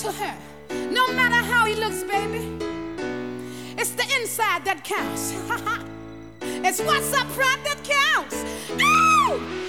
To her. No matter how he looks, baby. It's the inside that counts. it's what's up front that counts. Woo!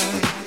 shine.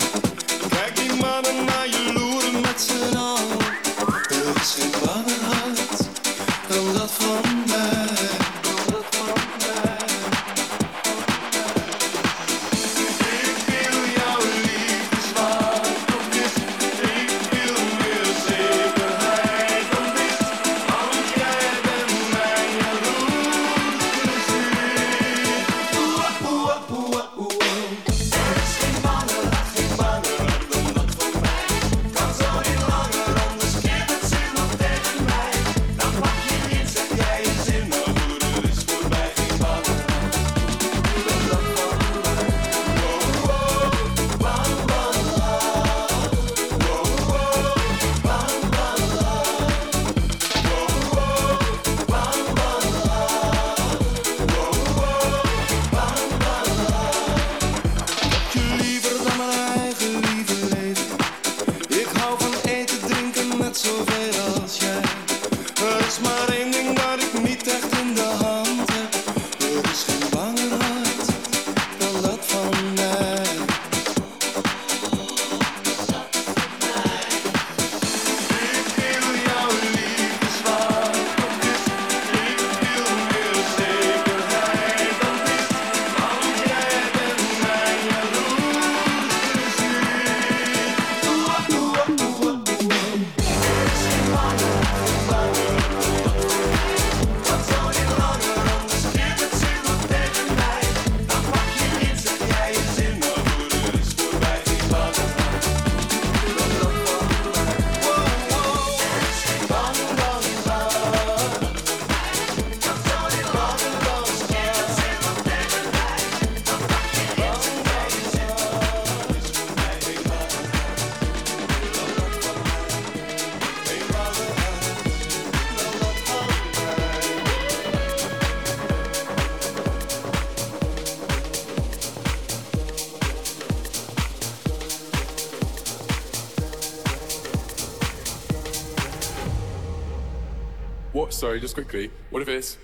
Sorry, just quickly. What if it's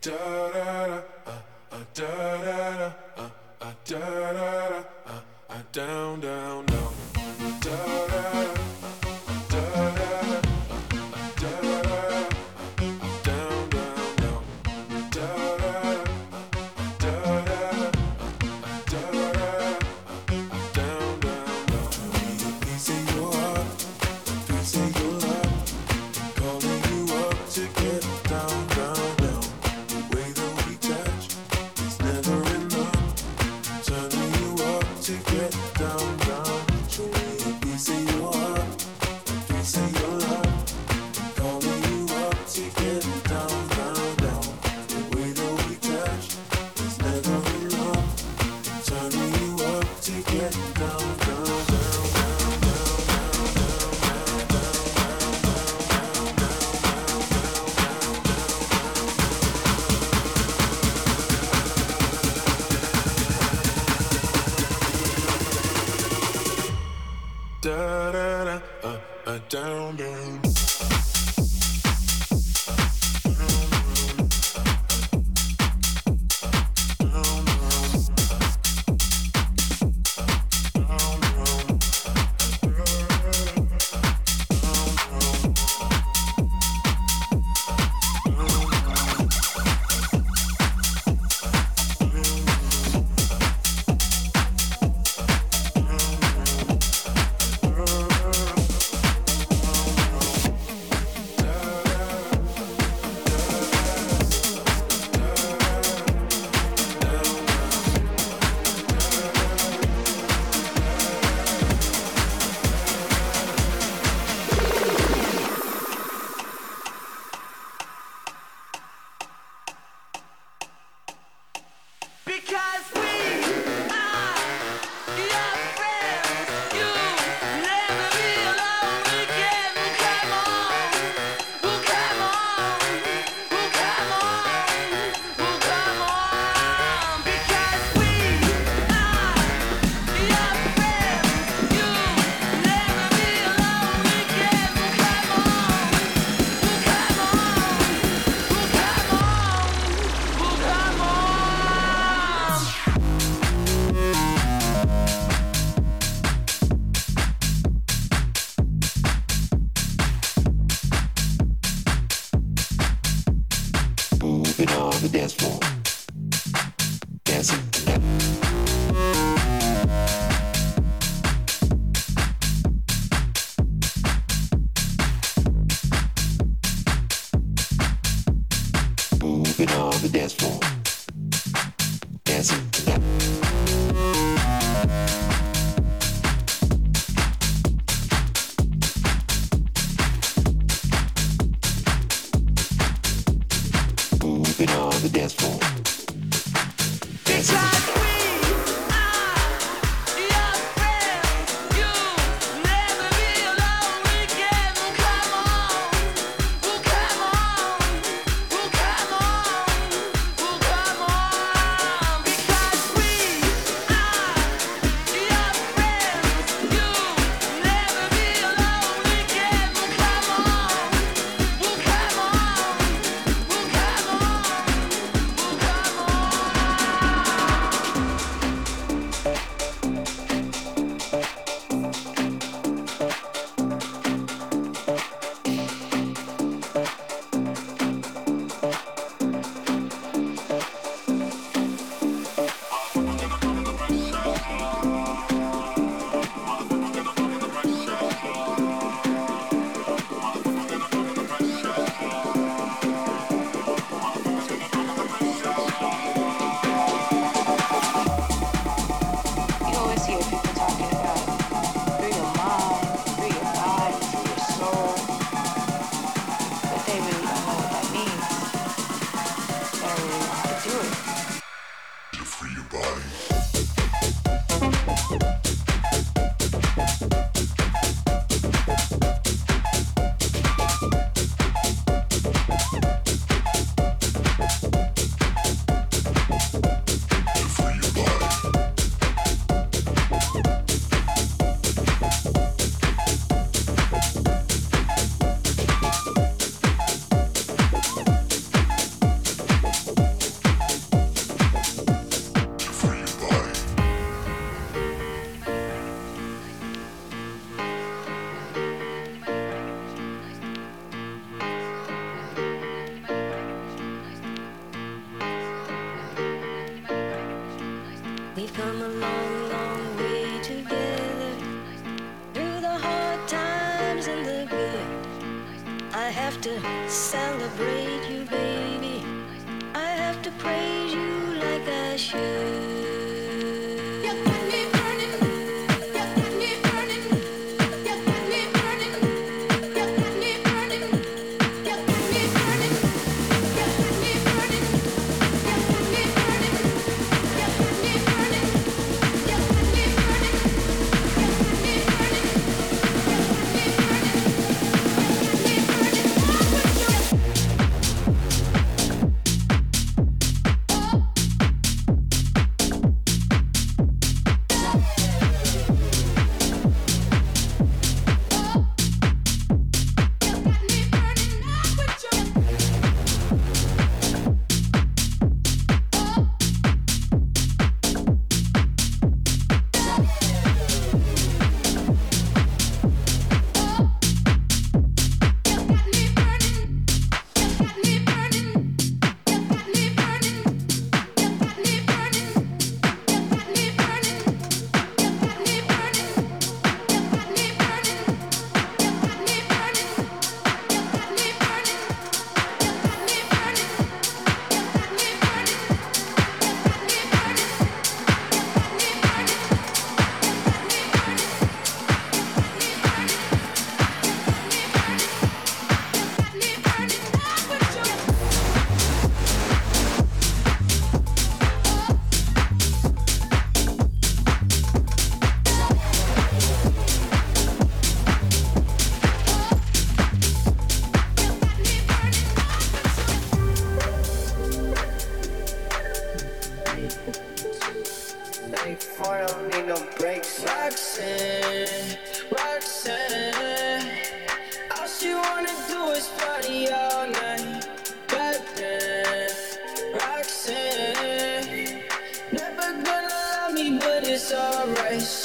da da da uh, uh, da da da uh, da da da the dance floor. for your body. We've come a long, long way together. Through the hard times and the good. I have to celebrate you, baby. I have to praise.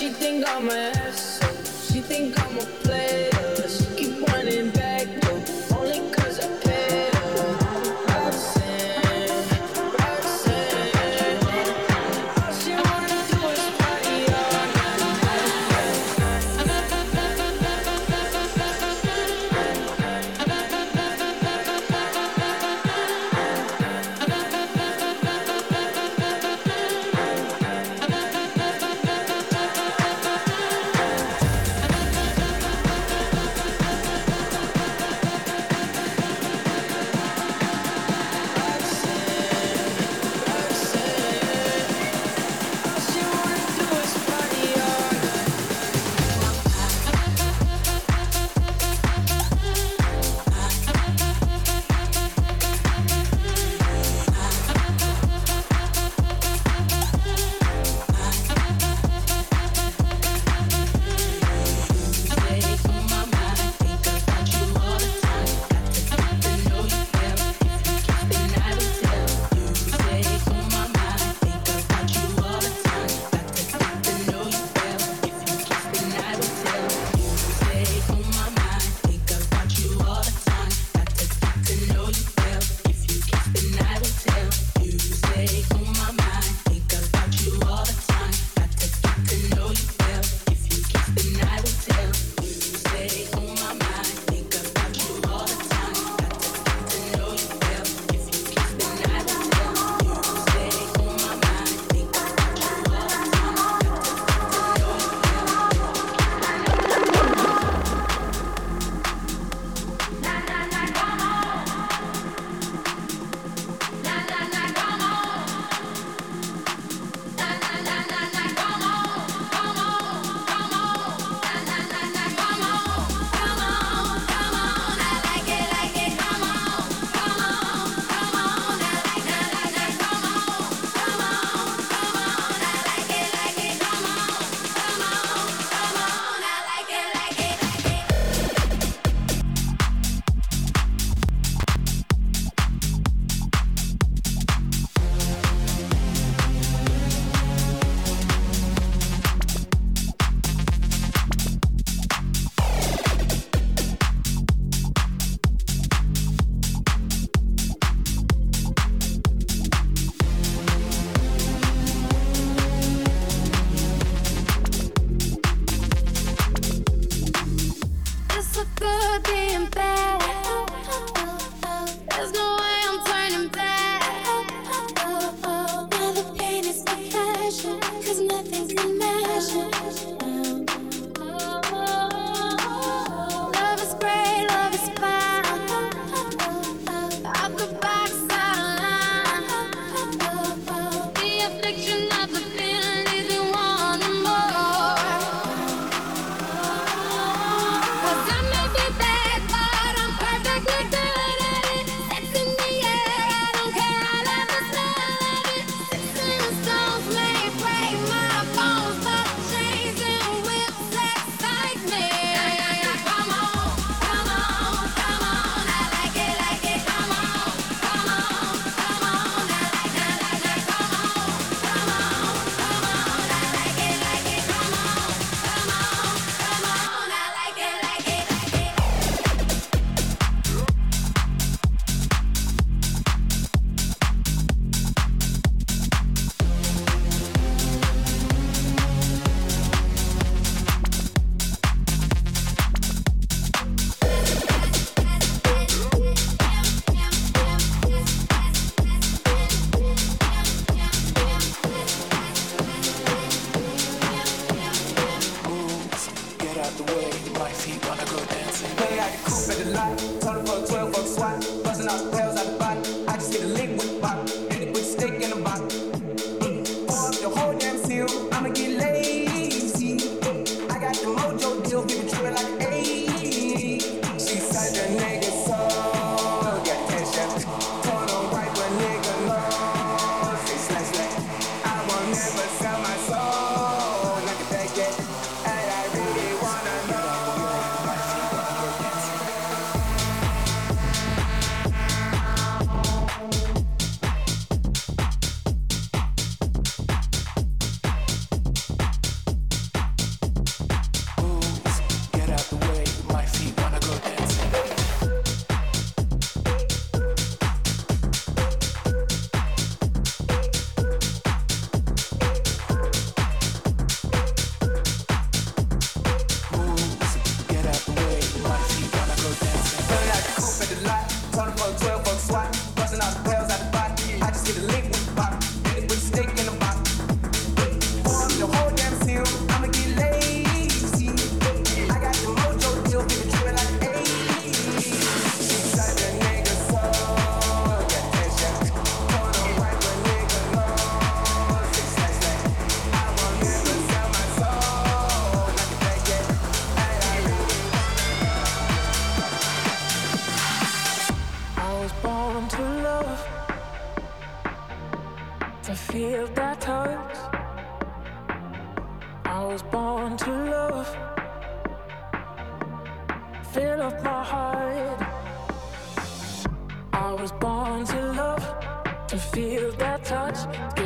she think I'm a asshole. She think I'm a player.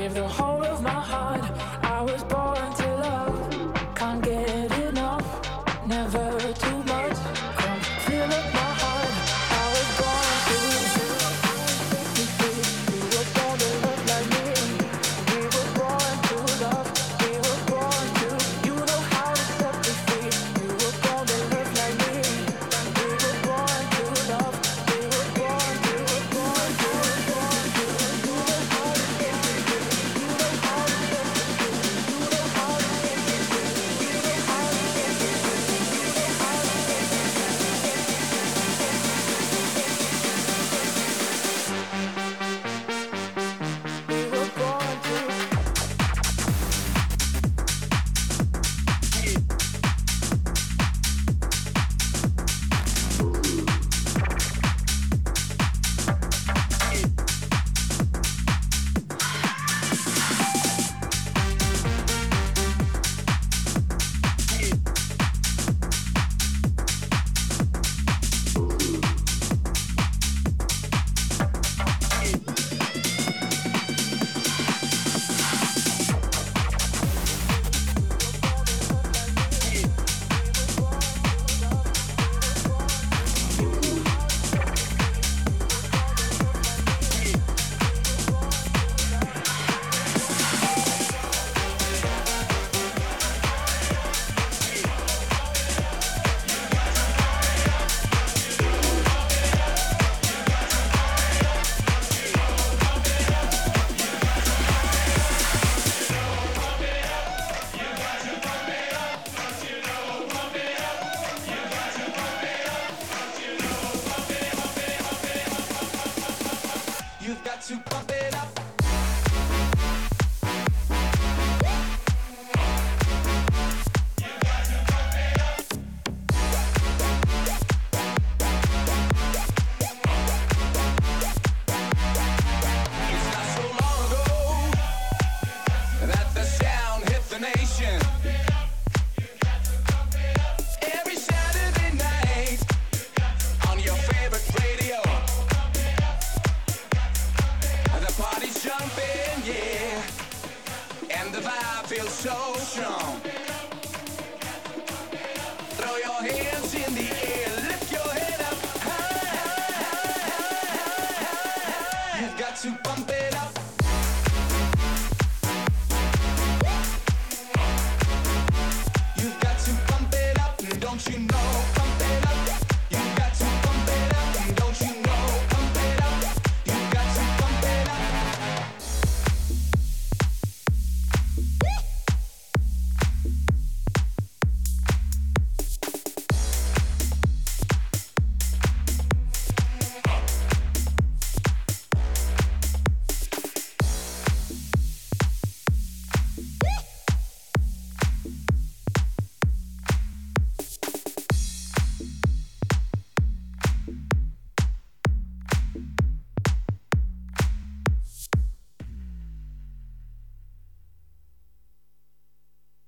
To bump it.